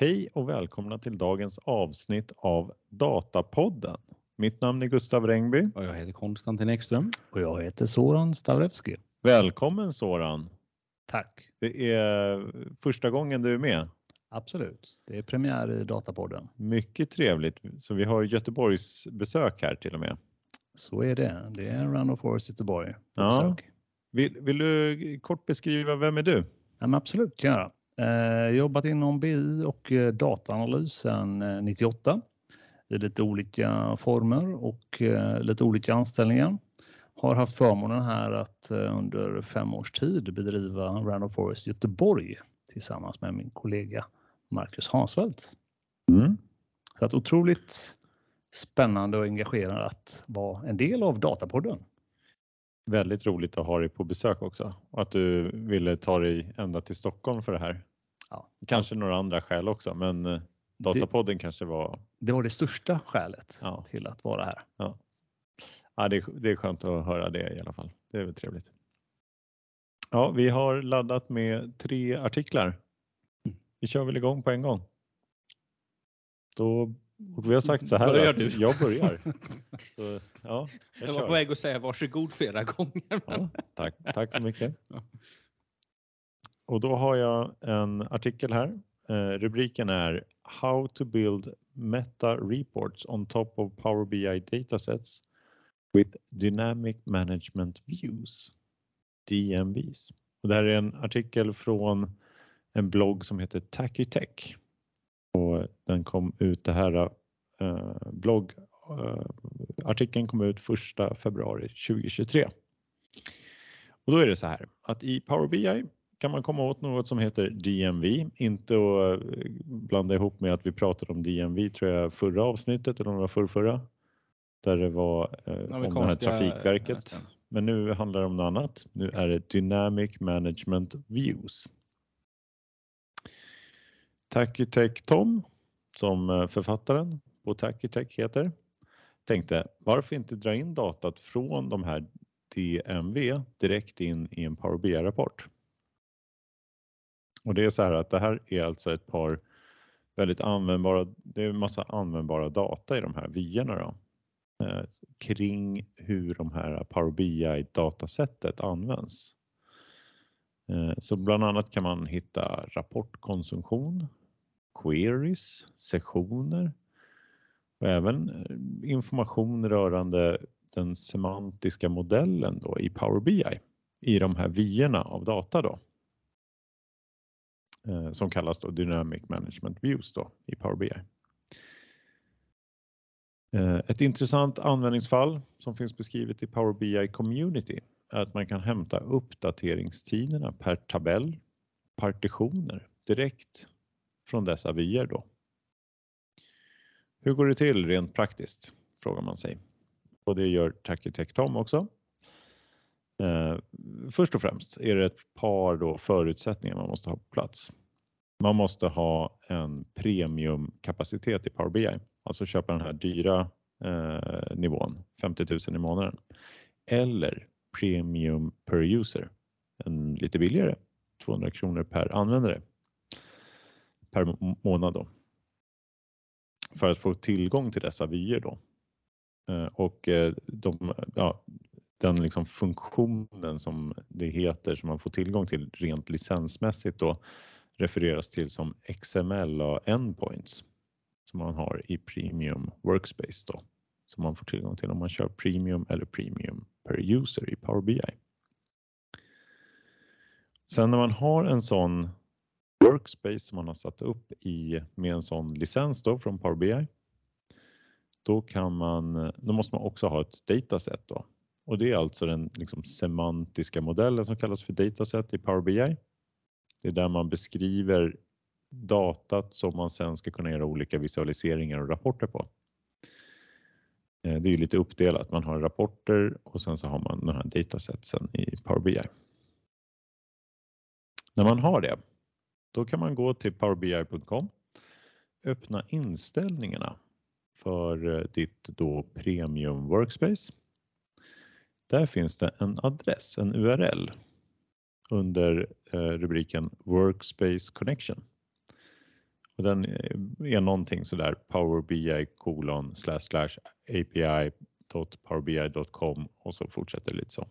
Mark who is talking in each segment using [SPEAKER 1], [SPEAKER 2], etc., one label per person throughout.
[SPEAKER 1] Hej och välkomna till dagens avsnitt av Datapodden. Mitt namn är Gustav Rengby.
[SPEAKER 2] Och jag heter Konstantin Ekström.
[SPEAKER 3] Och jag heter Soran Stavlevski.
[SPEAKER 1] Välkommen Soran.
[SPEAKER 3] Tack.
[SPEAKER 1] Det är första gången du är med.
[SPEAKER 3] Absolut. Det är premiär i Datapodden.
[SPEAKER 1] Mycket trevligt. Så vi har Göteborgs besök här till och med.
[SPEAKER 3] Så är det. Det är Random Forest Göteborg på
[SPEAKER 1] Ja.
[SPEAKER 3] besök.
[SPEAKER 1] Vill, vill du kort beskriva vem är du?
[SPEAKER 3] Ja, men absolut, kan jag göra. Eh, jobbat inom BI och eh, dataanalys sedan eh, 98 i lite olika former och eh, lite olika anställningar. Har haft förmånen här att eh, under fem års tid bedriva Random Forest Göteborg tillsammans med min kollega Marcus Hansfeldt.
[SPEAKER 1] Mm.
[SPEAKER 3] Så att otroligt spännande och engagerande att vara en del av Datapodden.
[SPEAKER 1] Väldigt roligt att ha dig på besök också och att du ville ta dig ända till Stockholm för det här.
[SPEAKER 3] Ja.
[SPEAKER 1] Kanske några andra skäl också, men eh, Datapodden kanske var
[SPEAKER 3] Det var det största skälet
[SPEAKER 1] Ja.
[SPEAKER 3] till att vara här.
[SPEAKER 1] Ja, det, är, det är skönt att höra det i alla fall. Det är väl trevligt. Ja, vi har laddat med tre artiklar.
[SPEAKER 3] Mm.
[SPEAKER 1] Vi kör väl igång på en gång. Då, och vi har sagt så här
[SPEAKER 2] Börjar du?
[SPEAKER 1] jag börjar. Så, ja, jag
[SPEAKER 2] Jag var
[SPEAKER 1] kör.
[SPEAKER 2] på väg att säga varsågod flera gånger.
[SPEAKER 1] Ja, tack, tack så mycket. Och då har jag en artikel här. Eh, rubriken är How to build meta reports on top of Power BI datasets with dynamic management views, DMVs. Och det här är en artikel från en blogg som heter Tachytech. Och den kom ut, det här eh, blogg, eh, artikeln kom ut 1 februari 2023. Och då är det så här att i Power BI kan man komma åt något som heter DMV. Inte att eh, blanda ihop med att vi pratade om DMV tror jag förra avsnittet eller om det var förrförra. Där det var eh, om det här Trafikverket. Men nu handlar det om något annat. Nu är det Dynamic Management Views. Tachytech Tom, som eh, författaren på Tachytech heter, tänkte varför inte dra in datat från de här DMV direkt in i en Power BI-rapport. Och det är så här att det här är alltså ett par väldigt användbara, det är en massa användbara data i de här vyerna då, eh, kring hur de här Power BI-datasättet används. Eh, Så bland annat kan man hitta rapportkonsumtion, queries, sessioner och även eh, information rörande den semantiska modellen då i Power BI i de här vyerna av data då. Eh, som kallas då Dynamic Management Views då i Power BI. Eh, ett intressant användningsfall som finns beskrivet i Power BI Community är att man kan hämta uppdateringstiderna per tabell, partitioner direkt från dessa vyer då. Hur går det till rent praktiskt? Frågar man sig. Och det gör Tachytech Tom också. Eh, först och främst är det ett par då förutsättningar man måste ha på plats. Man måste ha en premiumkapacitet i Power BI, alltså köpa den här dyra eh, nivån, 50 000 i månaden. Eller premium per user, en lite billigare, 200 kronor per användare per månad då. För att få tillgång till dessa vyer då. Eh, Och eh, de, ja, den liksom funktionen som det heter som man får tillgång till rent licensmässigt då refereras till som XML endpoints som man har i Premium Workspace då som man får tillgång till om man kör Premium eller Premium per user i Power BI. Sen när man har en sån Workspace som man har satt upp i med en sån licens då från Power BI. Då kan man, då måste man också ha ett dataset då och det är alltså den liksom semantiska modellen som kallas för dataset i Power BI. Det är där man beskriver datat som man sen ska kunna göra olika visualiseringar och rapporter på. Eh, det är ju lite uppdelat. Man har rapporter och sen så har man den här datasetsen i Power BI. När man har det, då kan man gå till powerbi.com, öppna inställningarna för eh, ditt då premium workspace. Där finns det en adress, en URL under eh, rubriken Workspace Connection. Och den eh, är någonting sådär Power BI kolon slash slash api.powerbi.com och så fortsätter det lite så.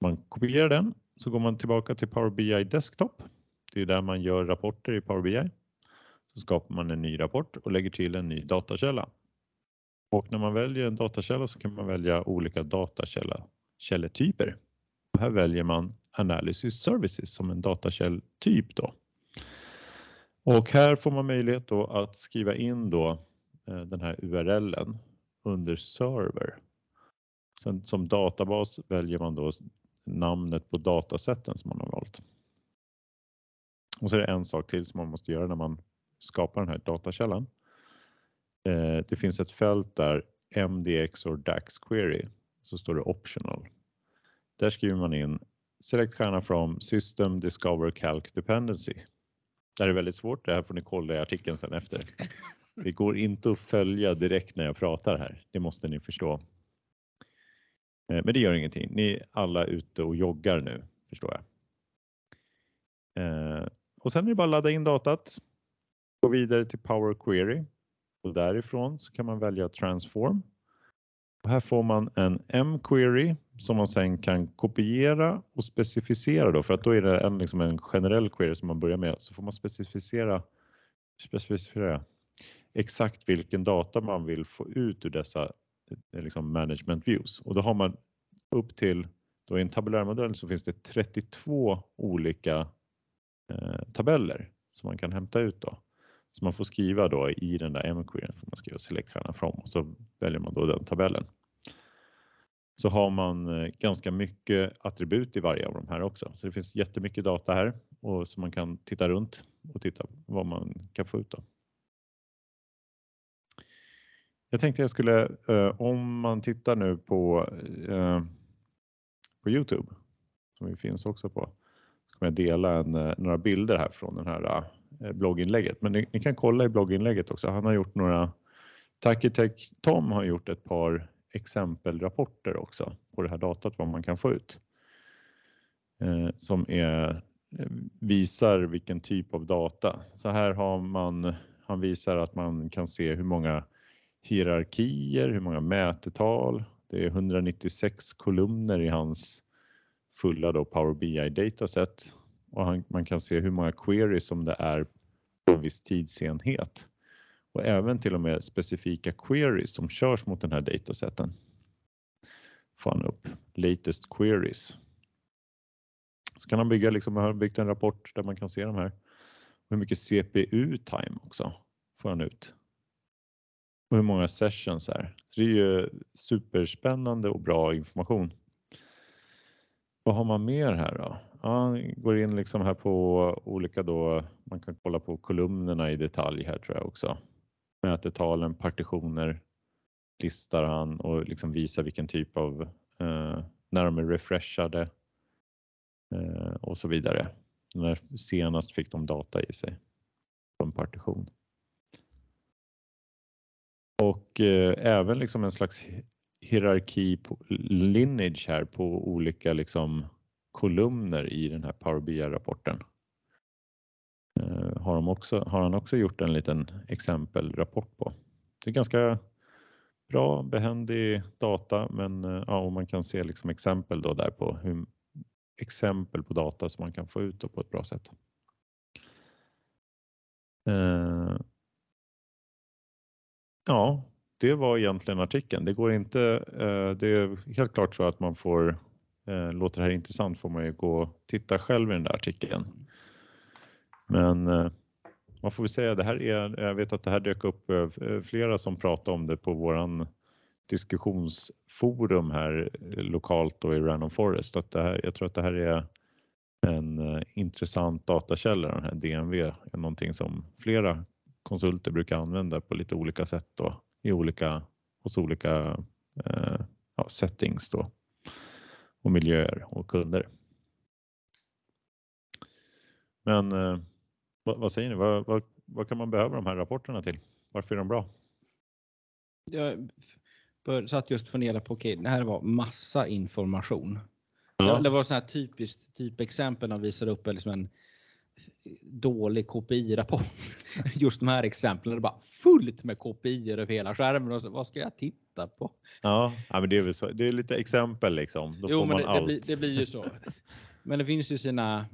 [SPEAKER 1] Man kopierar den så går man tillbaka till Power BI Desktop. Det är där man gör rapporter i Power BI. Så skapar man en ny rapport och lägger till en ny datakälla. Och när man väljer en datakälla så kan man välja olika datakälletyper. Här väljer man Analysis Services som en datakälltyp då. Och här får man möjlighet då att skriva in då eh, den här URLen under server. Sen som databas väljer man då namnet på datasätten som man har valt. Och så är det en sak till som man måste göra när man skapar den här datakällan. Eh, det finns ett fält där MDX or DAX query så står det optional. Där skriver man in select stjärna from system discover calc dependency. Det här är väldigt svårt. Det här får ni kolla i artikeln sen efter. Det går inte att följa direkt när jag pratar här. Det måste ni förstå. Eh, men det gör ingenting. Ni är alla ute och joggar nu, förstår jag. Eh, och sen är det bara att ladda in datat. Gå vidare till Power Query och därifrån så kan man välja Transform. Och här får man en M-query som man sen kan kopiera och specificera då för att då är det en, liksom en generell query som man börjar med så får man specificera, specificera exakt vilken data man vill få ut ur dessa eh, liksom management views och då har man upp till då i en tabellärmodell så finns det 32 olika eh, tabeller som man kan hämta ut då. Så man får skriva då i den där m får man skriva select from och så väljer man då den tabellen. Så har man eh, ganska mycket attribut i varje av de här också. Så det finns jättemycket data här och så man kan titta runt och titta vad man kan få ut. Då. Jag tänkte jag skulle, eh, om man tittar nu på, eh, på Youtube, som vi finns också på, så kommer jag dela en, några bilder här från den här Eh, blogginlägget. Men ni, ni, kan kolla i blogginlägget också. Han har gjort några, Takitech Tom har gjort ett par exempelrapporter också på det här datat vad man kan få ut. Eh, som är, eh, visar vilken typ av data. Så här har man, han visar att man kan se hur många hierarkier, hur många mätetal. Det är 196 kolumner i hans fulla då Power BI dataset och han, man kan se hur många queries som det är på en viss tidsenhet och även till och med specifika queries som körs mot den här dataseten. Får han upp latest queries. Så kan han bygga, liksom, har byggt en rapport där man kan se de här. Hur mycket CPU time också får han ut. Och hur många sessions är. Så det är ju superspännande och bra information. Vad har man mer här då? Ja, går in liksom här på olika då, man kan kolla på kolumnerna i detalj här tror jag också. Mätetalen, partitioner listar han och liksom visar vilken typ av, eh, när de är refreshade eh, och så vidare. När senast fick de data i sig på en partition. Och eh, även liksom en slags hierarki på lineage här på olika liksom kolumner i den här Power BI-rapporten. Eh, har, de också, har han också gjort en liten exempelrapport på. Det är ganska bra behändig data men eh, ja, och man kan se liksom exempel då där på hur, exempel på data som man kan få ut på ett bra sätt. Eh, ja, det var egentligen artikeln. Det går inte. Eh, det är helt klart så att man får eh, låter det här intressant får man ju gå och titta själv i den där artikeln. Men eh, vad får vi säga, det här är, jag vet att det här dök upp eh, flera som pratade om det på våran diskussionsforum här eh, lokalt då i Random Forest. Att det här, jag tror att det här är en uh, intressant datakälla, den här DNV, är någonting som flera konsulter brukar använda på lite olika sätt då, i olika, hos olika uh, ja, settings. Då och miljöer och kunder. Men eh, vad, vad, säger ni? Vad, vad, vad, kan man behöva de här rapporterna till? Varför är de bra?
[SPEAKER 2] Jag satt just och funderade på, okej, okay, det här var massa information. Ja. Det, det var så här typiskt typexempel de visade upp liksom en dålig KPI-rapport. Just de här exemplen är bara fullt med KPI över hela skärmen. Och så, vad ska jag titta på?
[SPEAKER 1] Ja, men det är så. Det är lite exempel liksom. Då
[SPEAKER 2] jo,
[SPEAKER 1] får man
[SPEAKER 2] det,
[SPEAKER 1] allt.
[SPEAKER 2] det, blir, det blir ju så. Men det finns ju sina,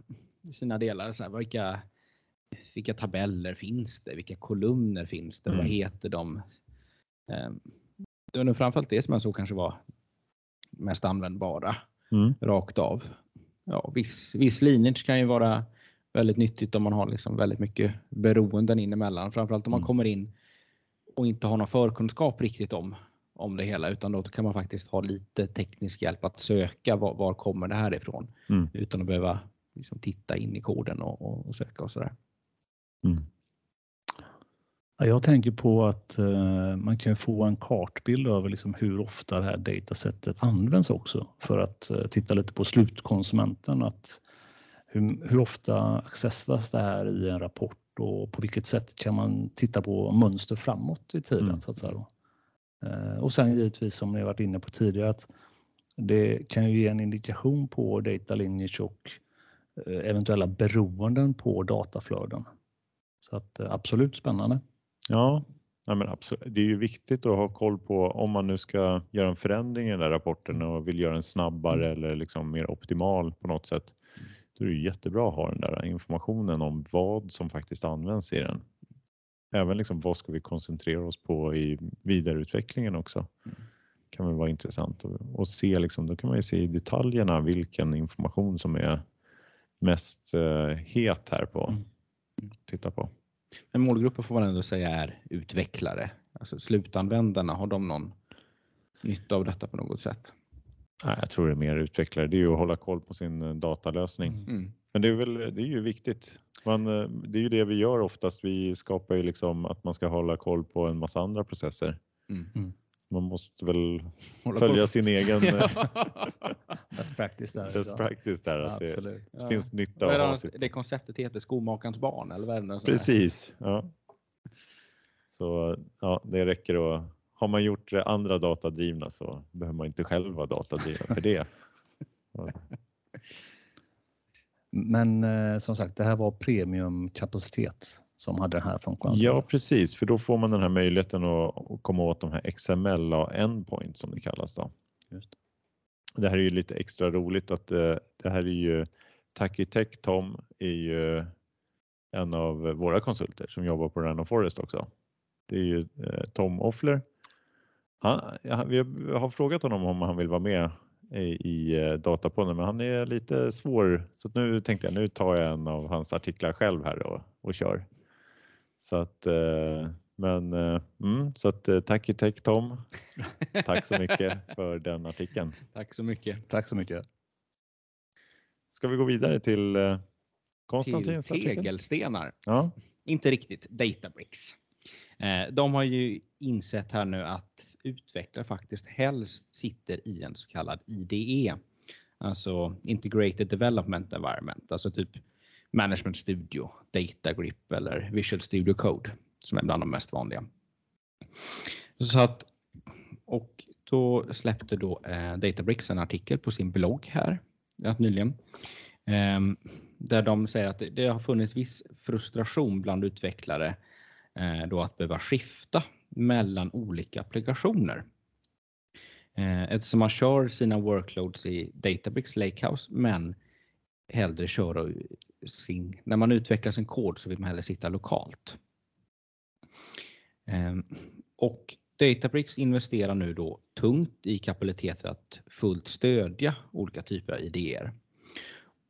[SPEAKER 2] sina delar. Så här, vilka, vilka tabeller finns det? Vilka kolumner finns det? Vad
[SPEAKER 1] Mm.
[SPEAKER 2] heter de? Ehm, Det var nog framförallt det som jag såg kanske var mest användbara
[SPEAKER 1] Mm.
[SPEAKER 2] rakt av. Ja, viss, viss lineage kan ju vara väldigt nyttigt om man har liksom väldigt mycket beroenden in emellan. Framförallt om man
[SPEAKER 1] Mm.
[SPEAKER 2] kommer in och inte har någon förkunskap riktigt om, om det hela utan då kan man faktiskt ha lite teknisk hjälp att söka var, var kommer det här ifrån
[SPEAKER 1] Mm.
[SPEAKER 2] utan att behöva liksom titta in i koden och, och, och söka och sådär.
[SPEAKER 1] Mm.
[SPEAKER 3] Ja, Jag tänker på att eh, man kan få en kartbild över liksom hur ofta det här datasetet används också för att eh, titta lite på slutkonsumenten. Att hur, hur ofta accessas det här i en rapport och på vilket sätt kan man titta på mönster framåt i tiden
[SPEAKER 1] Mm.
[SPEAKER 3] så att säga. Eh, och sen givetvis som ni varit inne på tidigare att det kan ju ge en indikation på data lineage och eh, eventuella beroenden på dataflöden. Så att eh, absolut spännande.
[SPEAKER 1] Ja, ja men absolut. det är ju viktigt att ha koll på om man nu ska göra en förändring i den där rapporten och vill göra den snabbare eller liksom mer optimal på något sätt. Då är det jättebra att ha den där informationen om vad som faktiskt används i den. Även liksom vad ska vi koncentrera oss på i vidareutvecklingen också. Kan väl vara intressant och, och se liksom, då kan man ju se i detaljerna vilken information som är mest eh, het här på.
[SPEAKER 3] Mm.
[SPEAKER 1] Titta på.
[SPEAKER 2] Men målgruppen får man ändå säga är utvecklare. Alltså slutanvändarna, har de någon nytta av detta på något sätt?
[SPEAKER 1] Nej, jag tror det är mer utvecklare. Det är ju att hålla koll på sin eh, datalösning.
[SPEAKER 2] Mm.
[SPEAKER 1] Men det är väl, det är ju viktigt. Man, eh, det är ju det vi gör oftast. Vi skapar ju liksom att man ska hålla koll på en massa andra processer.
[SPEAKER 2] Mm.
[SPEAKER 1] Man måste väl
[SPEAKER 2] Hålla
[SPEAKER 1] följa
[SPEAKER 2] koll.
[SPEAKER 1] sin egen eh,
[SPEAKER 3] Best practice där.
[SPEAKER 1] best
[SPEAKER 3] ja.
[SPEAKER 1] practice där. Att det, det finns nytta att
[SPEAKER 2] det,
[SPEAKER 1] sitt.
[SPEAKER 2] det konceptet heter skomakarens barn eller vad är det?
[SPEAKER 1] Precis. Ja. Så ja, det räcker att har man gjort det andra datadrivna så behöver man inte själv vara datadriven för det.
[SPEAKER 3] Men eh, som sagt, det här var premiumkapacitet som hade den här funktionen.
[SPEAKER 1] Ja, precis, för då får man den här möjligheten att, komma åt de här XML och endpoint som det kallas. Då.
[SPEAKER 3] Just.
[SPEAKER 1] Det här är ju lite extra roligt att eh, det här är ju Tacky Tech Tom är ju en av våra konsulter som jobbar på Random Forest också. Det är ju eh, Tom Offler. Han, ja, vi har- frågat honom om han vill vara med i, i eh, Datapodden men han är lite svår så att nu tänkte jag nu tar jag en av hans artiklar själv här och, och kör. Så att, eh, men eh, mm, så att eh, tack i tech Tom. Tack så mycket för den artikeln.
[SPEAKER 2] Tack så mycket.
[SPEAKER 3] Tack så mycket.
[SPEAKER 1] Ska vi gå vidare till eh,
[SPEAKER 2] Till
[SPEAKER 1] Konstantins artikel?
[SPEAKER 2] tegelstenar.
[SPEAKER 1] Ja.
[SPEAKER 2] Inte riktigt. Databricks. Eh, De har ju insett här nu att utvecklare faktiskt helst sitter i en så kallad IDE. Alltså Integrated Development Environment. Alltså typ Management Studio, Data Grip eller Visual Studio Code som är bland de mest vanliga. Så att, och då släppte då eh, Databricks en artikel på sin blogg här rätt nyligen. Eh, där de säger att det, det har funnits viss frustration bland utvecklare eh, då att behöva skifta mellan olika applikationer. Eh, Eftersom man kör sina workloads i Databricks Lakehouse men hellre kör sin, när man utvecklar sin kod så vill man hellre sitta lokalt. Ehm, och Databricks investerar nu då tungt i kapabiliteter att fullt stödja olika typer av idéer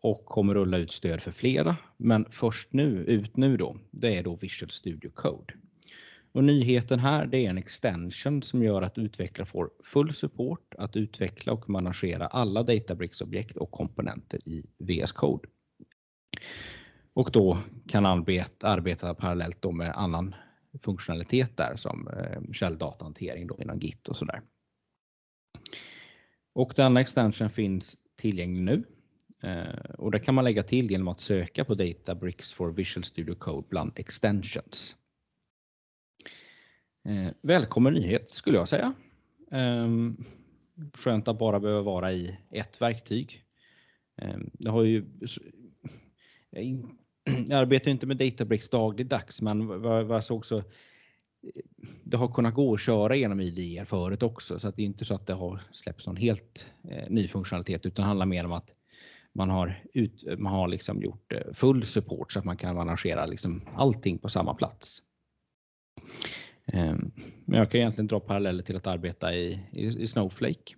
[SPEAKER 2] och kommer rulla ut stöd för flera. Men först nu, ut nu då, det är då Visual Studio Code. Och nyheten här det är en extension som gör att utvecklare får full support att utveckla och managera alla Databricks-objekt och komponenter i VS Code. Och då kan arbeta, arbeta parallellt då med annan funktionalitet där som eh, källdataHantering då inom Git och sådär. Och denna extension finns tillgänglig nu Eh, och det kan man lägga till genom att söka på Databricks for Visual Studio Code bland extensions. Eh, välkommen nyhet skulle jag säga. Eh, skönt att bara behöva vara i ett verktyg. Eh, det har ju, jag arbetar inte med Databricks dagligdags, men vad, vad jag såg så eh, det har kunnat gå att köra genom IDE förut också, så att det är inte så att det har släppts någon helt eh, ny funktionalitet, utan det handlar mer om att man har, ut, man har liksom gjort eh, full support så att man kan arrangera liksom allting på samma plats. Ehm, men jag kan egentligen dra paralleller till att arbeta i, i, i Snowflake.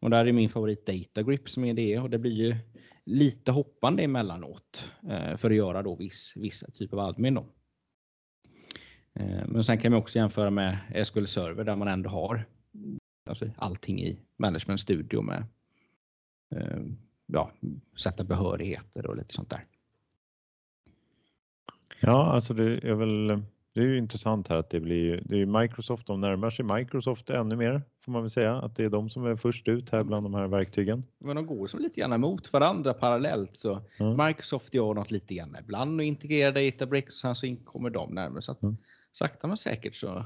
[SPEAKER 2] Och där är min favorit Datagrip som är det och det blir ju lite hoppande emellanåt eh, för att göra då viss, viss typ av admin. Då. Ehm, men sen kan man också jämföra med SQL Server där man ändå har alltså allting i Management Studio med ehm, ja, sätta behörigheter och lite sånt där.
[SPEAKER 1] Ja, alltså det är väl det är ju intressant här att det blir det är Microsoft, de närmar sig Microsoft ännu mer får man väl säga att det är de som är först ut här bland de här verktygen.
[SPEAKER 2] Men de går som lite grann emot varandra parallellt så mm. Microsoft gör något lite grann ibland och integrerar Databricks och sen så kommer de närmare så att mm. sakta men säkert så.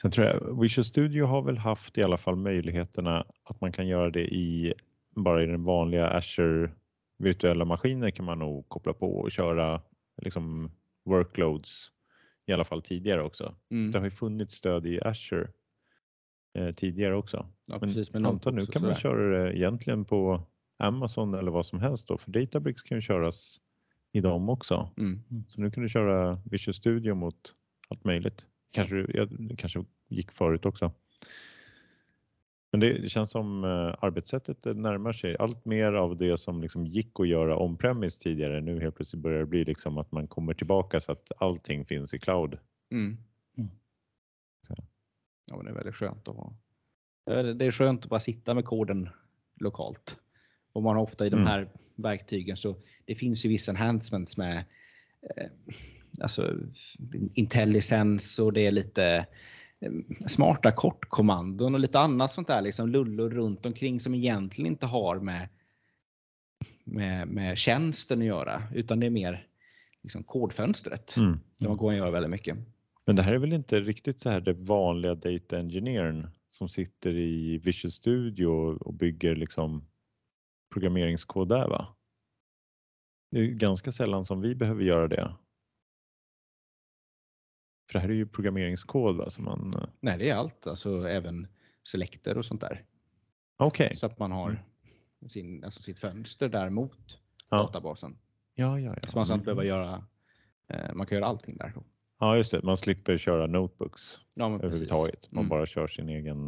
[SPEAKER 1] Sen tror jag Visual Studio har väl haft i alla fall möjligheterna att man kan göra det i bara i den vanliga Azure virtuella maskiner kan man nog koppla på och köra liksom workloads i alla fall tidigare också. Mm. Det har ju funnits stöd i Azure eh, tidigare också. Ja, men precis, men antar nu kan man köra det egentligen på Amazon eller vad som helst då, för Databricks kan ju köras i dem också. Mm. Så nu kan du köra Visual Studio mot allt möjligt. Kanske, ja, det kanske gick förut också. Men det känns som eh, arbetssättet närmar sig allt mer av det som liksom gick att göra on-premise tidigare. Nu helt plötsligt börjar det bli liksom att man kommer tillbaka så att allting finns i cloud. Mm. Mm.
[SPEAKER 2] Ja, men det är väldigt skönt att ha. Det är skönt att bara sitta med koden lokalt. Och man har ofta i de mm. här mm. verktygen så det finns ju vissa enhancements med eh, alltså IntelliSense och det är lite smarta kortkommandon och lite annat sånt där liksom lullor runt omkring som egentligen inte har med, med, med tjänsten att göra utan det är mer liksom kodfönstret. Mm. Där man går och gör väldigt mycket.
[SPEAKER 1] Men det här är väl inte riktigt så här det vanliga data engineern som sitter i Visual Studio och bygger liksom programmeringskod där va? Det är ganska sällan som vi behöver göra det. För det här är ju programmeringskod va? Som man... Eh,
[SPEAKER 2] Nej, det är allt, alltså även selekter och sånt där.
[SPEAKER 1] Okej. Okay.
[SPEAKER 2] Så att man har mm. sin, alltså sitt fönster där mot ja. databasen.
[SPEAKER 1] Ja, ja, ja.
[SPEAKER 2] Så man ska inte behöva göra, eh, man kan göra allting där. Då.
[SPEAKER 1] Ja, just det. Man slipper köra notebooks ja, men överhuvudtaget. Man mm. bara kör sin egen.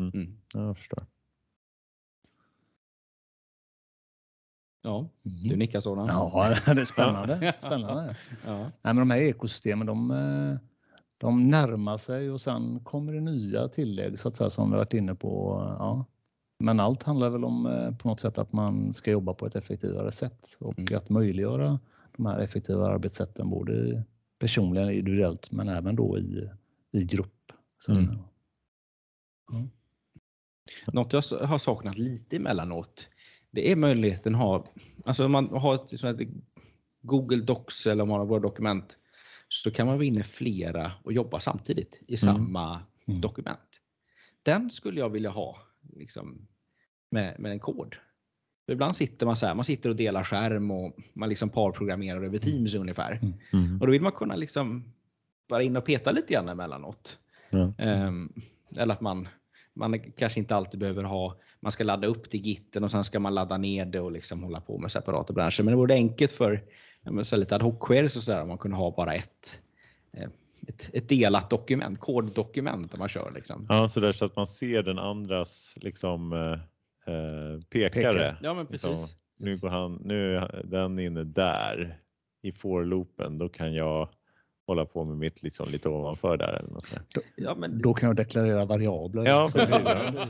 [SPEAKER 1] Mm. Mm. Ja, jag förstår.
[SPEAKER 2] Ja, mm. du nickar sådan.
[SPEAKER 3] Ja, det är spännande. spännande. ja. Nej, men de här ekosystemen, de, eh, de närmar sig och sen kommer det nya tillägg så att säga, som vi varit inne på. Ja. Men allt handlar väl om eh, på något sätt att man ska jobba på ett effektivare sätt och mm. att möjliggöra de här effektiva arbetssätten både personligen, individuellt men även då i, i grupp. Så att mm.
[SPEAKER 2] ja. Något jag har saknat lite emellanåt det är möjligheten att ha, alltså man har ett, ett Google Docs eller om man har våra dokument så kan man vara inne flera och jobba samtidigt i mm. samma mm. dokument. Den skulle jag vilja ha liksom, med, med en kod. För ibland sitter man så här, man sitter och delar skärm och man liksom parprogrammerar över mm. Teams ungefär. Mm. mm. Och då vill man kunna liksom vara in och peta lite grann emellanåt. Mm. Um, eller att man, man kanske inte alltid behöver ha, man ska ladda upp till gitten och sen ska man ladda ner det och liksom hålla på med separata branscher. Men det vore enkelt för så lite ad hoc queries och sådär om man kunde ha bara ett, eh, ett, ett delat dokument, koddokument där man kör. Liksom.
[SPEAKER 1] Ja, så där så att man ser den andras liksom, eh, eh pekare. Pekar.
[SPEAKER 2] Ja, men precis. Liksom,
[SPEAKER 1] nu går han, nu är den inne där i for-loopen, då kan jag hålla på med mitt liksom lite ovanför där. Eller något
[SPEAKER 3] då, ja, men... då kan jag deklarera variabler.
[SPEAKER 1] Ja, precis.
[SPEAKER 2] Ja,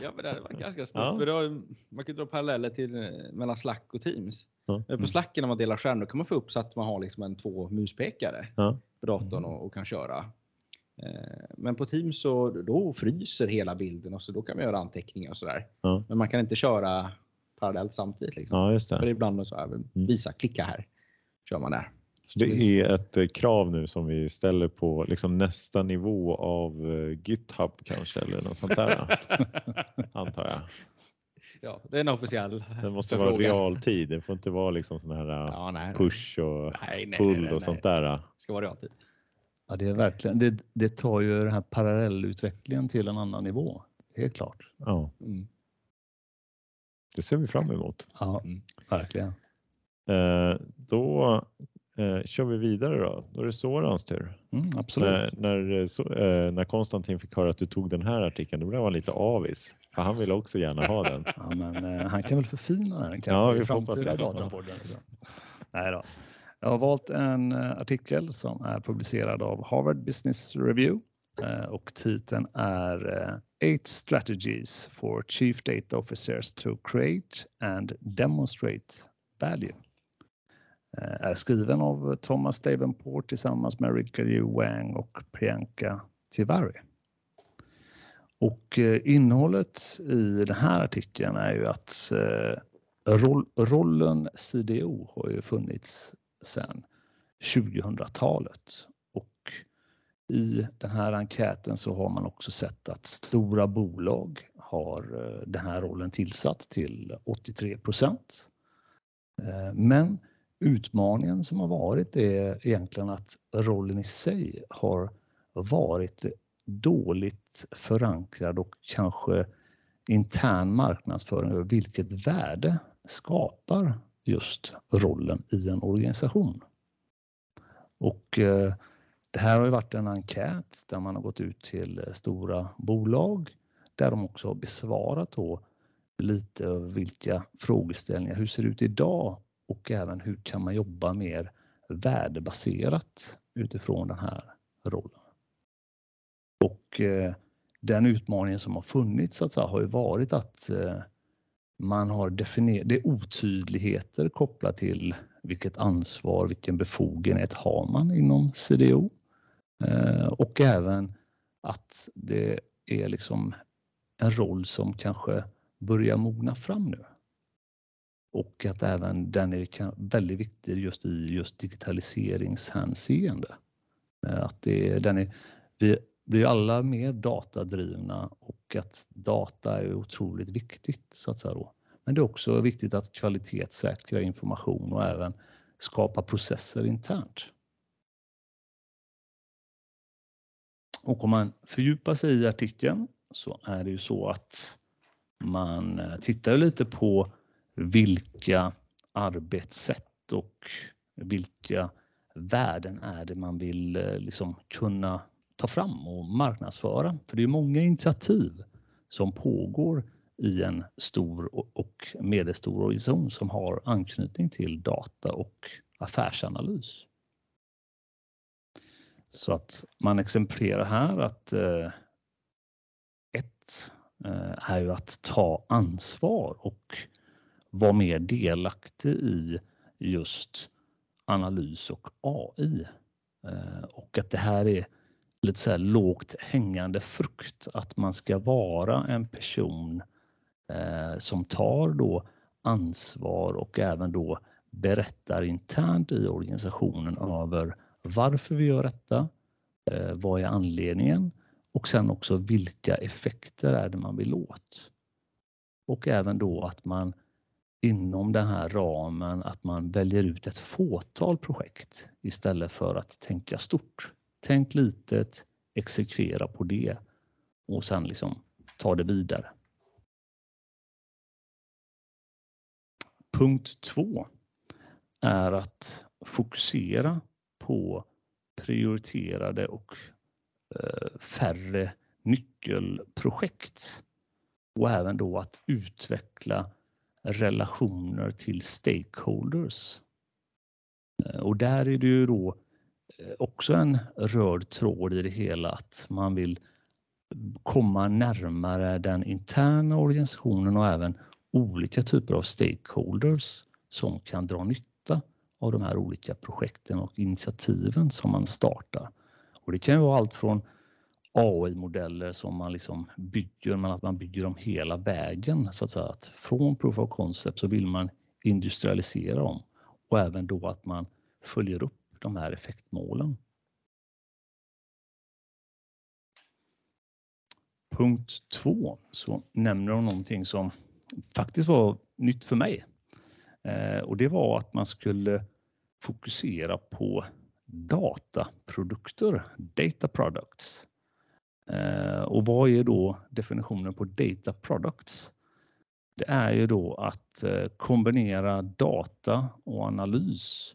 [SPEAKER 2] men det hade varit ganska smart. Ja. För då, man kan dra paralleller till eh, mellan Slack och Teams. Ja. På mm. Slack när man delar skärm då kan man få upp så att man har liksom en två muspekare ja. på datorn och, och, kan köra. Eh, men på Teams så då fryser hela bilden och så då kan man göra anteckningar och sådär. Ja. Men man kan inte köra parallellt samtidigt. Liksom.
[SPEAKER 1] Ja, just det.
[SPEAKER 2] För ibland så här, mm. visa, klicka här, kör man där.
[SPEAKER 1] Så det är ett eh, krav nu som vi ställer på liksom nästa nivå av eh, GitHub kanske eller något sånt där. antar jag.
[SPEAKER 2] Ja, det är en officiell
[SPEAKER 1] Den måste vara
[SPEAKER 2] förfrågan.
[SPEAKER 1] realtid. Det får inte vara liksom sån här uh,
[SPEAKER 2] Ja, nej,
[SPEAKER 1] push och
[SPEAKER 2] Nej, nej,
[SPEAKER 1] pull
[SPEAKER 2] nej, nej,
[SPEAKER 1] och sånt där.
[SPEAKER 2] Det ska vara realtid.
[SPEAKER 3] Ja, det är verkligen. Det, det tar ju den här parallellutvecklingen till en annan nivå. Helt klart.
[SPEAKER 1] Ja,
[SPEAKER 2] Mm.
[SPEAKER 1] det ser vi fram emot.
[SPEAKER 3] Ja,
[SPEAKER 2] Mm.
[SPEAKER 3] verkligen.
[SPEAKER 1] Eh, då eh, kör vi vidare då. Då är det Sorans tur.
[SPEAKER 3] Mm, absolut.
[SPEAKER 1] När, när, eh, så, eh, när Konstantin fick höra att du tog den här artikeln, då blev han lite avis. För han ville också gärna ha den.
[SPEAKER 3] Ja, men, eh, han kan väl förfina den kanske
[SPEAKER 1] Ja, vi
[SPEAKER 3] i framtida. Nej då. Jag har valt en eh, artikel som är publicerad av Harvard Business Review eh, och titeln är Eight strategies for chief data officers to create and demonstrate value. Eh, är skriven av Thomas Davenport tillsammans med Richard Yu Wang och Priyanka Tiwari. Och eh, innehållet i den här artikeln är ju att eh, roll, rollen CDO har ju funnits sedan 2000-talet och i den här enkäten så har man också sett att stora bolag har den här rollen tillsatt till 83 procent. Men utmaningen som har varit är egentligen att rollen i sig har varit dåligt förankrad och kanske intern marknadsföring över vilket värde skapar just rollen i en organisation. Och eh, det här har ju varit en enkät där man har gått ut till stora bolag där de också har besvarat då lite vilka frågeställningar, hur ser det ut idag och även hur kan man jobba mer värdebaserat utifrån den här rollen. Och eh, den utmaningen som har funnits så att säga, har ju varit att eh, man har definierat, det är otydligheter kopplat till vilket ansvar, vilken befogenhet har man inom CDO? Eh, och även att det är liksom en roll som kanske börjar mogna fram nu. Och att även den är väldigt viktig just i just digitaliseringshänseende. Eh, att det, är- den är, vi blir alla mer datadrivna och att data är otroligt viktigt så att säga då. Men det är också viktigt att kvalitetssäkra information och även skapa processer internt. Och om man fördjupar sig i artikeln så är det ju så att man eh, tittar lite på vilka arbetssätt och vilka värden är det man vill eh, liksom kunna ta fram och marknadsföra. För det är många initiativ som pågår i en stor och- och medelstor organisation som har anknytning till data och affärsanalys. Så att man exemplifierar här att eh, ett eh, är ju att ta ansvar och vara mer delaktig i just analys och AI. Eh, och att det här är lite så här lågt hängande frukt, att man ska vara en person eh, som tar då ansvar och även då berättar internt i organisationen över varför vi gör detta, eh, vad är anledningen och sen också vilka effekter är det man vill åt. Och även då att man inom den här ramen att man väljer ut ett fåtal projekt istället för att tänka stort. Tänk litet, exekvera på det och sen liksom ta det vidare. Punkt två är att fokusera på prioriterade och eh, färre nyckelprojekt och även då att utveckla relationer till stakeholders. Eh, och där är det ju då eh, också en röd tråd i det hela att man vill komma närmare den interna organisationen och även olika typer av stakeholders som kan dra nytta av de här olika projekten och initiativen som man startar. Och det kan ju vara allt från AI-modeller som man liksom bygger, men att man bygger dem hela vägen så att säga. Att från proof of concept så vill man industrialisera dem och även då att man följer upp de här effektmålen. Punkt två så nämner de någonting som faktiskt var nytt för mig. Eh, och det var att man skulle fokusera på dataprodukter, data products. Eh, och vad är då definitionen på data products? Det är ju då att eh, kombinera data och analys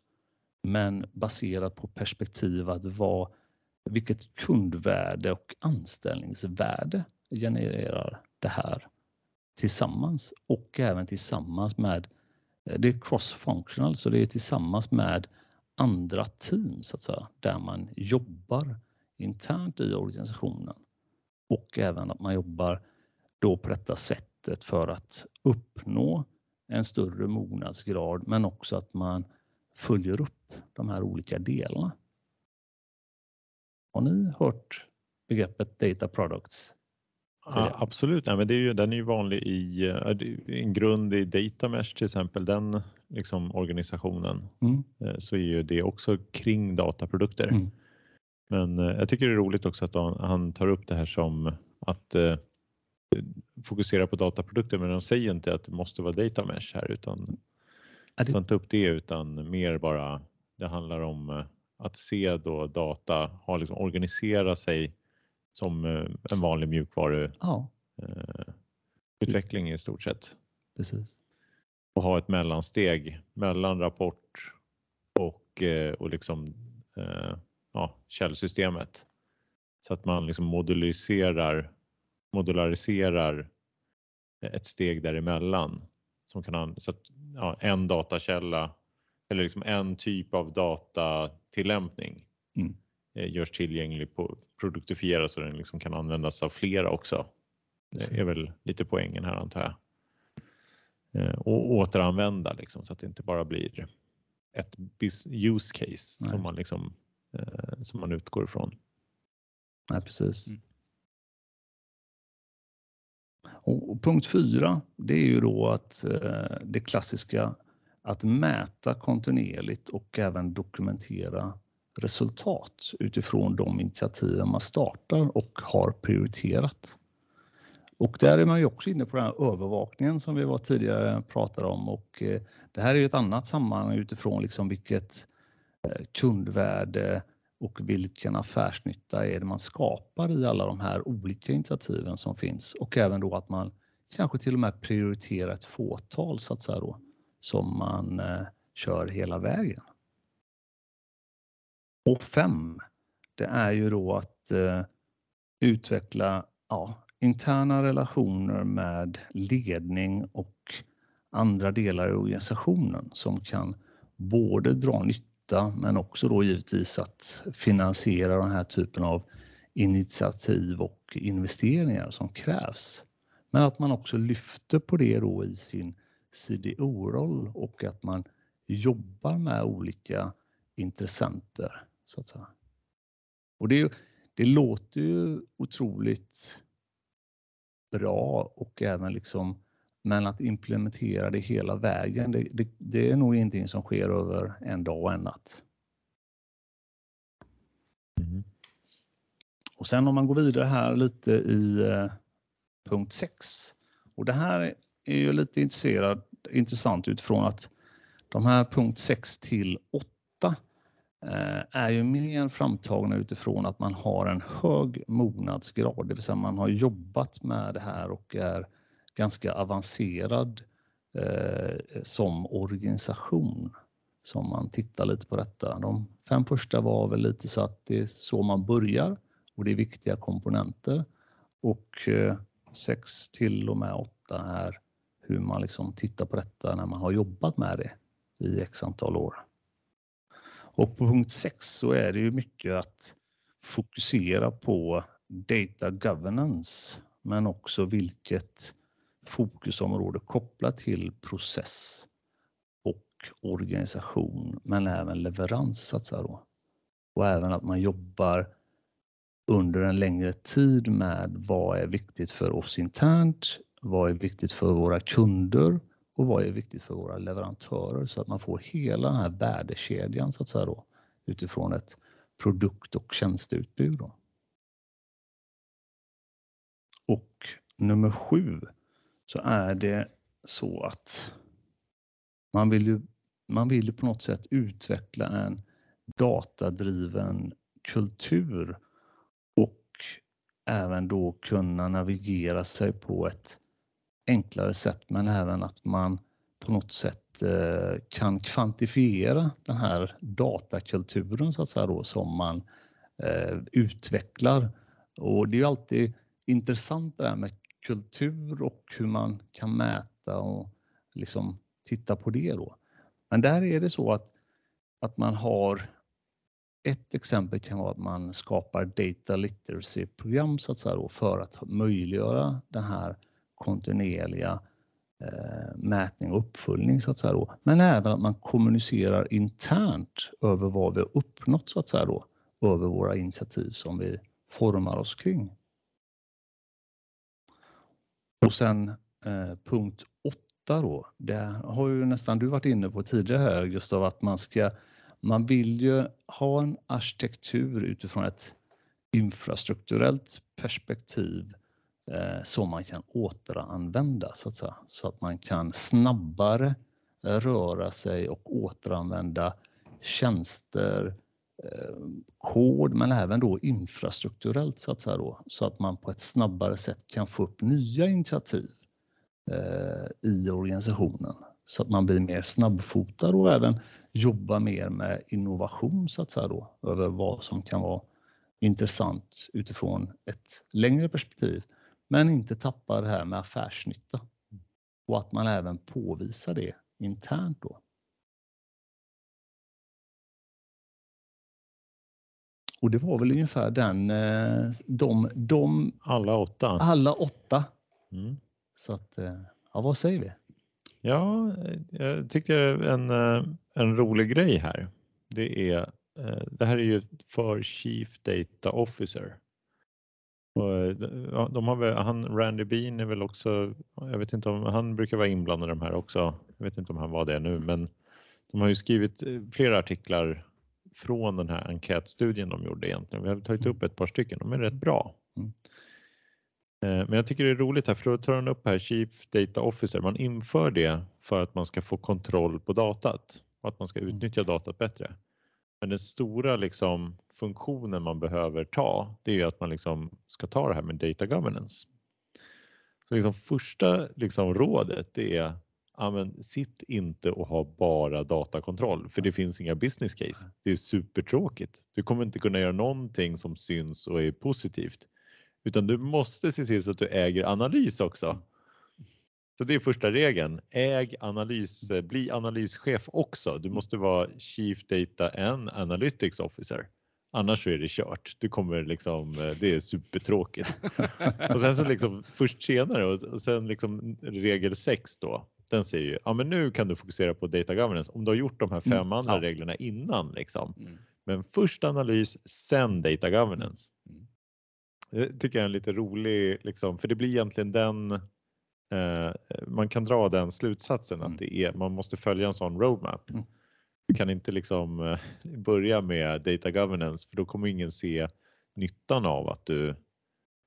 [SPEAKER 3] men baserat på perspektiv att vad, vilket kundvärde och anställningsvärde genererar det här tillsammans och även tillsammans med, eh, det är cross-functional, så det är tillsammans med andra team så att säga, där man jobbar internt i organisationen. Och även att man jobbar då på detta sättet för att uppnå en större mognadsgrad men också att man följer upp de här olika delarna. Har ni hört begreppet data products?
[SPEAKER 1] Ja, absolut, Nej, men det är ju, den är ju vanlig i en grund i Datamesh till exempel, den liksom, organisationen, mm. Eh, så är ju det också kring dataprodukter. Mm. Men eh, jag tycker det är roligt också att han tar upp det här som att eh, fokusera på dataprodukter, men de säger inte att det måste vara Datamesh här utan ja, det... ta upp det utan mer bara det handlar om eh, att se då data, ha liksom organisera sig som en vanlig mjukvaruutveckling ja. i stort sett.
[SPEAKER 3] Precis.
[SPEAKER 1] Och ha ett mellansteg mellan rapport och, och liksom, ja, källsystemet. Så att man liksom modulariserar, modulariserar ett steg däremellan. Som kan, så att ja, en datakälla eller liksom en typ av datatillämpning mm. Eh, görs tillgänglig på produktifieras så den liksom kan användas av flera också. Det är väl lite poängen här antar jag. Eh, och återanvända liksom, så att det inte bara blir ett use case som man, liksom, eh, som man utgår ifrån.
[SPEAKER 3] Nej, precis. Mm. Och, punkt fyra, det är ju då att eh, det klassiska att mäta kontinuerligt och även dokumentera resultat utifrån de initiativ man startar och har prioriterat. Och där är man ju också inne på den här övervakningen som vi var tidigare pratade om och eh, det här är ju ett annat sammanhang utifrån liksom vilket eh, Eh, kundvärde och vilken affärsnytta är det man skapar i alla de här olika initiativen som finns och även då att man kanske till och med prioriterar ett fåtal så att säga då, som man eh, kör hela vägen. Och fem, det är ju då att eh, utveckla ja, interna relationer med ledning och andra delar i organisationen som kan både dra nytta detta men också då givetvis att finansiera den här typen av initiativ och investeringar som krävs. Men att man också lyfter på det då i sin CDO-roll och att man jobbar med olika intressenter så att säga. Och det, det låter ju otroligt bra och även liksom men att implementera det hela vägen, det, det, det är nog ingenting som sker över en dag och en natt. Mm. Och sen om man går vidare här lite i eh, punkt 6. Och det här är ju lite intresserad, intressant utifrån att de här punkt 6 till 8 eh, är ju mer framtagna utifrån att man har en hög mognadsgrad, det vill säga man har jobbat med det här och är ganska avancerad eh, som organisation som man tittar lite på detta. De fem första var väl lite så att det är så man börjar och det är viktiga komponenter och eh, sex till och med åtta är hur man liksom tittar på detta när man har jobbat med det i x antal år. Och på punkt 6 så är det ju mycket att fokusera på data governance men också vilket fokusområde kopplat till process och organisation, men även leverans så att säga då. Och även att man jobbar under en längre tid med vad är viktigt för oss internt, vad är viktigt för våra kunder och vad är viktigt för våra leverantörer så att man får hela den här värdekedjan så att säga då utifrån ett produkt och tjänsteutbud. Då. Och nummer sju så är det så att man vill ju, man vill ju på något sätt utveckla en datadriven kultur och även då kunna navigera sig på ett enklare sätt men även att man på något sätt eh, kan kvantifiera den här datakulturen så att säga då, som man eh, utvecklar. Och det är alltid intressant det här med kultur och hur man kan mäta och liksom titta på det då. Men där är det så att, att man har ett exempel kan vara att man skapar data literacy-program så att säga då, för att möjliggöra den här kontinuerliga eh, mätning och uppföljning så att säga då. Men även att man kommunicerar internt över vad vi har uppnått så att säga då, över våra initiativ som vi formar oss kring. Och sen eh, punkt åtta då, det har ju nästan du varit inne på tidigare här Gustav, att man ska man vill ju ha en arkitektur utifrån ett infrastrukturellt perspektiv eh, som man kan återanvända så att säga. Så att man kan snabbare röra sig och återanvända tjänster, eh, Eh, kod men även då infrastrukturellt så att säga då, så att man på ett snabbare sätt kan få upp nya initiativ eh, i organisationen. Så att man blir mer snabbfotad och även jobba mer med innovation så att säga då över vad som kan vara intressant utifrån ett längre perspektiv. Men inte tappa det här med affärsnytta. Och att man även påvisar det internt då. Och det var väl ungefär den, eh, de, de
[SPEAKER 1] Alla åtta.
[SPEAKER 3] alla åtta.
[SPEAKER 1] Mm.
[SPEAKER 3] Så att, eh, ja vad säger vi?
[SPEAKER 1] Ja, jag tycker en, eh, en rolig grej här. Det är, det här är ju för Chief Data Officer. Och de har väl, han, Randy Bean är väl också, jag vet inte om, han brukar vara inblandad i de här också. Jag vet inte om han var det nu, men de har ju skrivit flera artiklar från den här enkätstudien de gjorde egentligen. Vi har tagit upp ett par stycken, de är rätt bra. Mm. Eh, men jag tycker det är roligt här, för då tar han upp här Chief Data Officer. Man inför det för att man ska få kontroll på datat och att man ska mm. utnyttja datat bättre. Men den stora liksom, funktionen man behöver ta, det är ju att man liksom ska ta det här med data governance. Så liksom första liksom rådet det är amen, sitt inte och ha bara datakontroll för det finns inga business case. Det är supertråkigt. Du kommer inte kunna göra någonting som syns och är positivt utan du måste se till så att du äger analys också. Så det är första regeln. Äg analys, bli analyschef också. Du måste vara Chief Data and Analytics Officer. Annars så är det kört. Du kommer liksom, eh, det är supertråkigt. och sen så liksom först senare och sen liksom regel 6 då. Den säger ju, ja men nu kan du fokusera på data governance om du har gjort de här fem mm, andra ja. reglerna innan liksom. Mm. Men först analys, sen data governance. Mm. Det tycker jag är en lite rolig, liksom, för det blir egentligen den eh, man kan dra den slutsatsen mm. att det är, man måste följa en sån roadmap. Mm. Du kan inte liksom eh, börja med data governance för då kommer ingen se nyttan av att du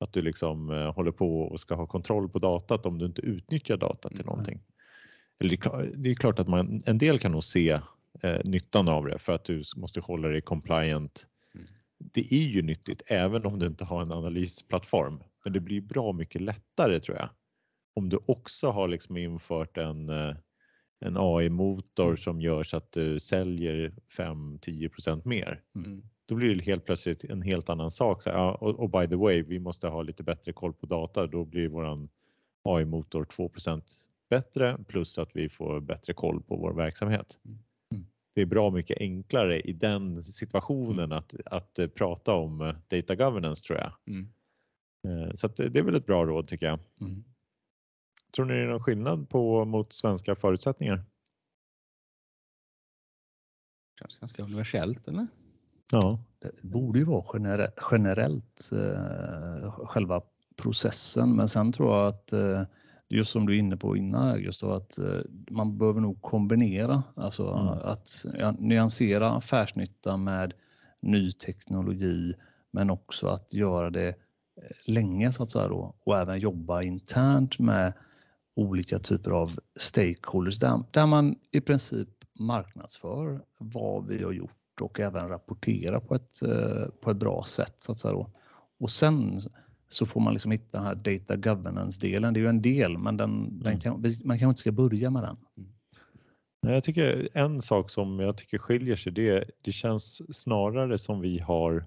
[SPEAKER 1] att du liksom eh, håller på och ska ha kontroll på datat om du inte utnyttjar data till mm. någonting. Det är klart att man, en del kan nog se eh, nyttan av det för att du måste hålla dig compliant mm det är ju nyttigt även om du inte har en analysplattform. Men det blir bra mycket lättare tror jag. Om du också har liksom infört en, eh, en AI-motor mm. som gör så att du säljer 5-10% mer. Mm. Då blir det helt plötsligt en helt annan sak. Så, ja, och, och, by the way, vi måste ha lite bättre koll på data. Då blir våran AI-motor 2 bättre plus att vi får bättre koll på vår verksamhet. Mm det är bra mycket enklare i den situationen mm. att, att uh, prata om uh, data governance tror jag. Mm. Uh, så det är väl ett bra råd tycker jag. Mm. Tror ni det är någon skillnad på mot svenska förutsättningar?
[SPEAKER 2] Känns ganska universellt eller?
[SPEAKER 3] Ja. Det borde ju vara gener generellt själva processen men sen tror jag att just som du är inne på innan Gustav, att eh, man behöver nog kombinera, alltså mm. att nyansera affärsnytta med ny teknologi, men också att göra det eh, länge så att säga då och även jobba internt med olika typer av stakeholders där, där man i princip marknadsför vad vi har gjort och även rapporterar på ett, eh, på ett bra sätt. Så att säga då. Och sen så får man liksom hitta den här data governance-delen. Det är ju en del, men den, mm. den kan, man kanske inte ska börja med den.
[SPEAKER 1] Jag tycker en sak som jag tycker skiljer sig, det, det känns snarare som vi har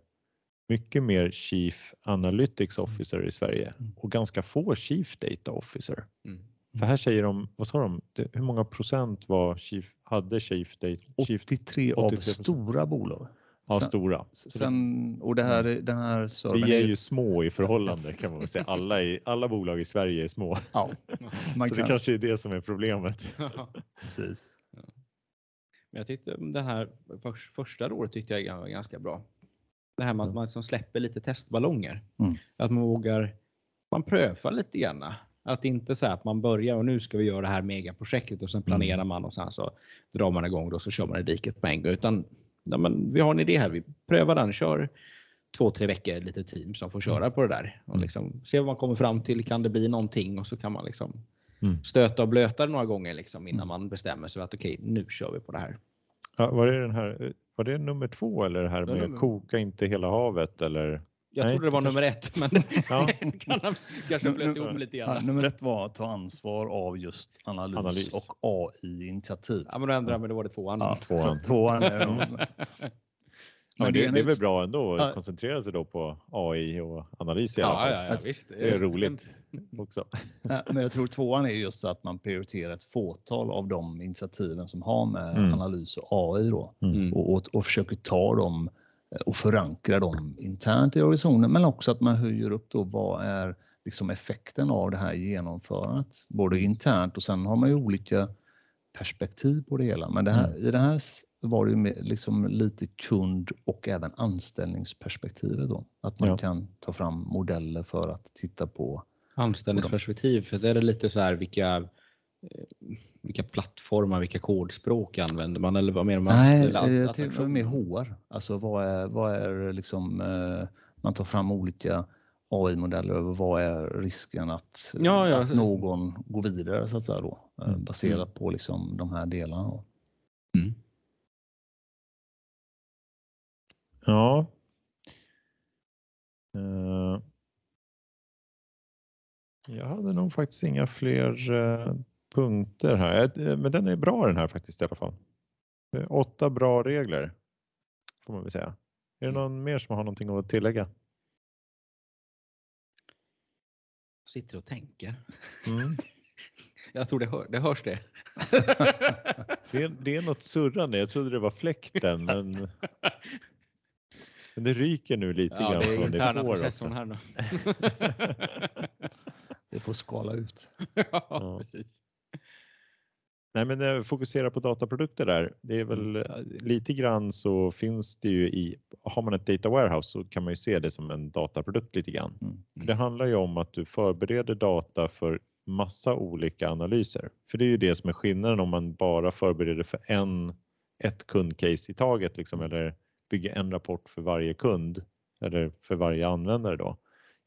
[SPEAKER 1] mycket mer Chief Analytics mm. Officer i Sverige mm. och ganska få Chief Data Officer. Mm. För här säger de, vad sa de, hur många procent var chief, hade Chief Data?
[SPEAKER 3] 83 av stora bolag.
[SPEAKER 1] Ja, sen, stora.
[SPEAKER 3] Sen, och det här, mm. den här
[SPEAKER 1] Vi är ju små i förhållande kan man väl säga. Alla, i, alla bolag i Sverige är små. Ja, man Så kan. det kanske är det som är problemet.
[SPEAKER 3] Precis. Ja.
[SPEAKER 2] Men jag tyckte det här första året tyckte jag var ganska bra. Det här med att man liksom släpper lite testballonger. Mm. Att man vågar, man prövar lite grann. Att inte så att man börjar och nu ska vi göra det här megaprojektet och sen planerar mm. man och sen så drar man igång och så kör man i diket på en gång. Utan ja, men vi har en idé här, vi prövar den, kör två, tre veckor lite team som får köra mm. på det där och liksom se vad man kommer fram till. Kan det bli någonting och så kan man liksom mm. stöta och blöta det några gånger liksom innan man bestämmer sig för att okej, okay, nu kör vi på det här.
[SPEAKER 1] Ja, var, det den här, var det nummer två eller det här med nummer... koka inte hela havet eller?
[SPEAKER 2] Jag Nej, trodde det var nummer ett, men ja. kan han kanske flöt ihop lite grann.
[SPEAKER 3] Ja, nummer ett var att ta ansvar av just analys, analys. och AI-initiativ.
[SPEAKER 2] Ja, men då ändrade jag mig, då var det tvåan.
[SPEAKER 1] Ja, tvåan. tvåan Men det, det, är väl bra ändå att koncentrera sig då på AI och analys i alla fall.
[SPEAKER 2] Ja, ja, visst.
[SPEAKER 1] Det är roligt också.
[SPEAKER 3] men jag tror tvåan är just att man prioriterar ett fåtal av de initiativen som har med mm. analys och AI då mm. och, och, och försöker ta dem och förankra dem internt i organisationen men också att man höjer upp då vad är liksom effekten av det här genomförandet både internt och sen har man ju olika perspektiv på det hela. Men det här, mm. i det här var det ju liksom lite kund och även anställningsperspektivet då. Att man ja. kan ta fram modeller för att titta på
[SPEAKER 2] anställningsperspektiv. För det är lite så här vilka eh, vilka plattformar, vilka kodspråk använder man eller vad menar man?
[SPEAKER 3] Nej, jag tänkte mer HR. Alltså vad är, vad är liksom, eh, man tar fram olika AI-modeller över vad är risken att, ja, ja. att någon går vidare så att säga då, eh, mm. baserat mm. på liksom de här delarna. Mm.
[SPEAKER 1] Ja. Uh, jag hade nog faktiskt inga fler uh, punkter här, uh, men den är bra den här faktiskt i alla fall. Åtta bra regler får man väl säga. Är det mm. någon mer som har någonting att tillägga?
[SPEAKER 2] sitter och tänker. Mm. Jag tror det, hör, det hörs det.
[SPEAKER 1] det, är, det är något surrande. Jag trodde det var fläkten, men, men det ryker nu lite
[SPEAKER 2] ja,
[SPEAKER 1] grann.
[SPEAKER 2] Det är interna processorn här nu.
[SPEAKER 3] det får skala ut.
[SPEAKER 2] Ja, ja. precis.
[SPEAKER 1] Nej, men eh, fokusera på dataprodukter där. Det är väl mm. eh, lite grann så finns det ju i, har man ett data warehouse så kan man ju se det som en dataprodukt lite grann. Mm. För det handlar ju om att du förbereder data för massa olika analyser. För det är ju det som är skillnaden om man bara förbereder för en, ett kundcase i taget liksom, mm. eller bygger en rapport för varje kund eller för varje användare då.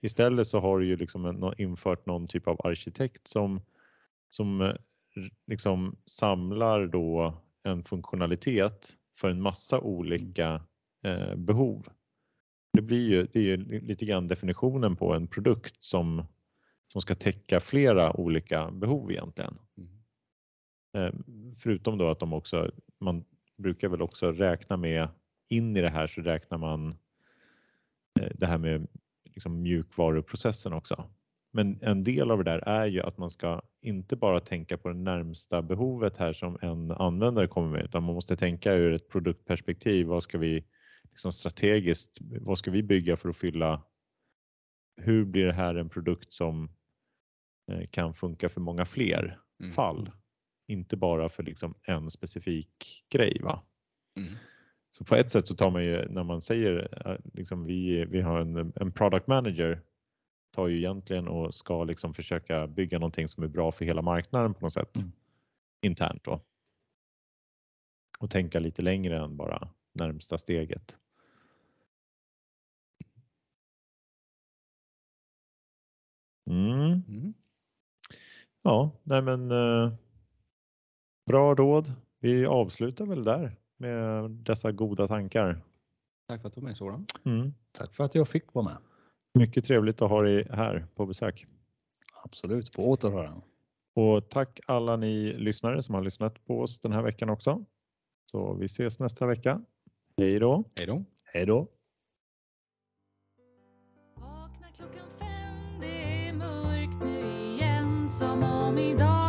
[SPEAKER 1] Istället så har du ju liksom en, infört någon typ av arkitekt som, som eh, liksom samlar då en funktionalitet för en massa olika eh, behov. Det blir ju, det är ju lite grann definitionen på en produkt som, som ska täcka flera olika behov egentligen. Mm. Eh, förutom då att de också, man brukar väl också räkna med, in i det här så räknar man eh, det här med liksom mjukvaruprocessen också. Men en del av det där är ju att man ska inte bara tänka på det närmsta behovet här som en användare kommer med, utan man måste tänka ur ett produktperspektiv. Vad ska vi liksom strategiskt, vad ska vi bygga för att fylla? Hur blir det här en produkt som eh, kan funka för många fler mm. fall? Inte bara för liksom en specifik grej. Va? Mm. Så på ett sätt så tar man ju när man säger eh, liksom vi, vi har en, en product manager tar ju egentligen och ska liksom försöka bygga någonting som är bra för hela marknaden på något sätt mm. internt då. Och tänka lite längre än bara närmsta steget. Mm. Mm. Ja, nej men eh, bra råd. Vi avslutar väl där med dessa goda tankar.
[SPEAKER 2] Tack för att du var med Soran.
[SPEAKER 1] Mm.
[SPEAKER 3] Tack för att jag fick vara med.
[SPEAKER 1] Mycket trevligt att ha dig här på besök.
[SPEAKER 3] Absolut, på återhörande.
[SPEAKER 1] Och tack alla ni lyssnare som har lyssnat på oss den här veckan också. Så vi ses nästa vecka. Hej då!
[SPEAKER 2] Hej då.
[SPEAKER 3] Hej då!
[SPEAKER 4] Vakna klockan fem, det är mörkt nu igen Som om idag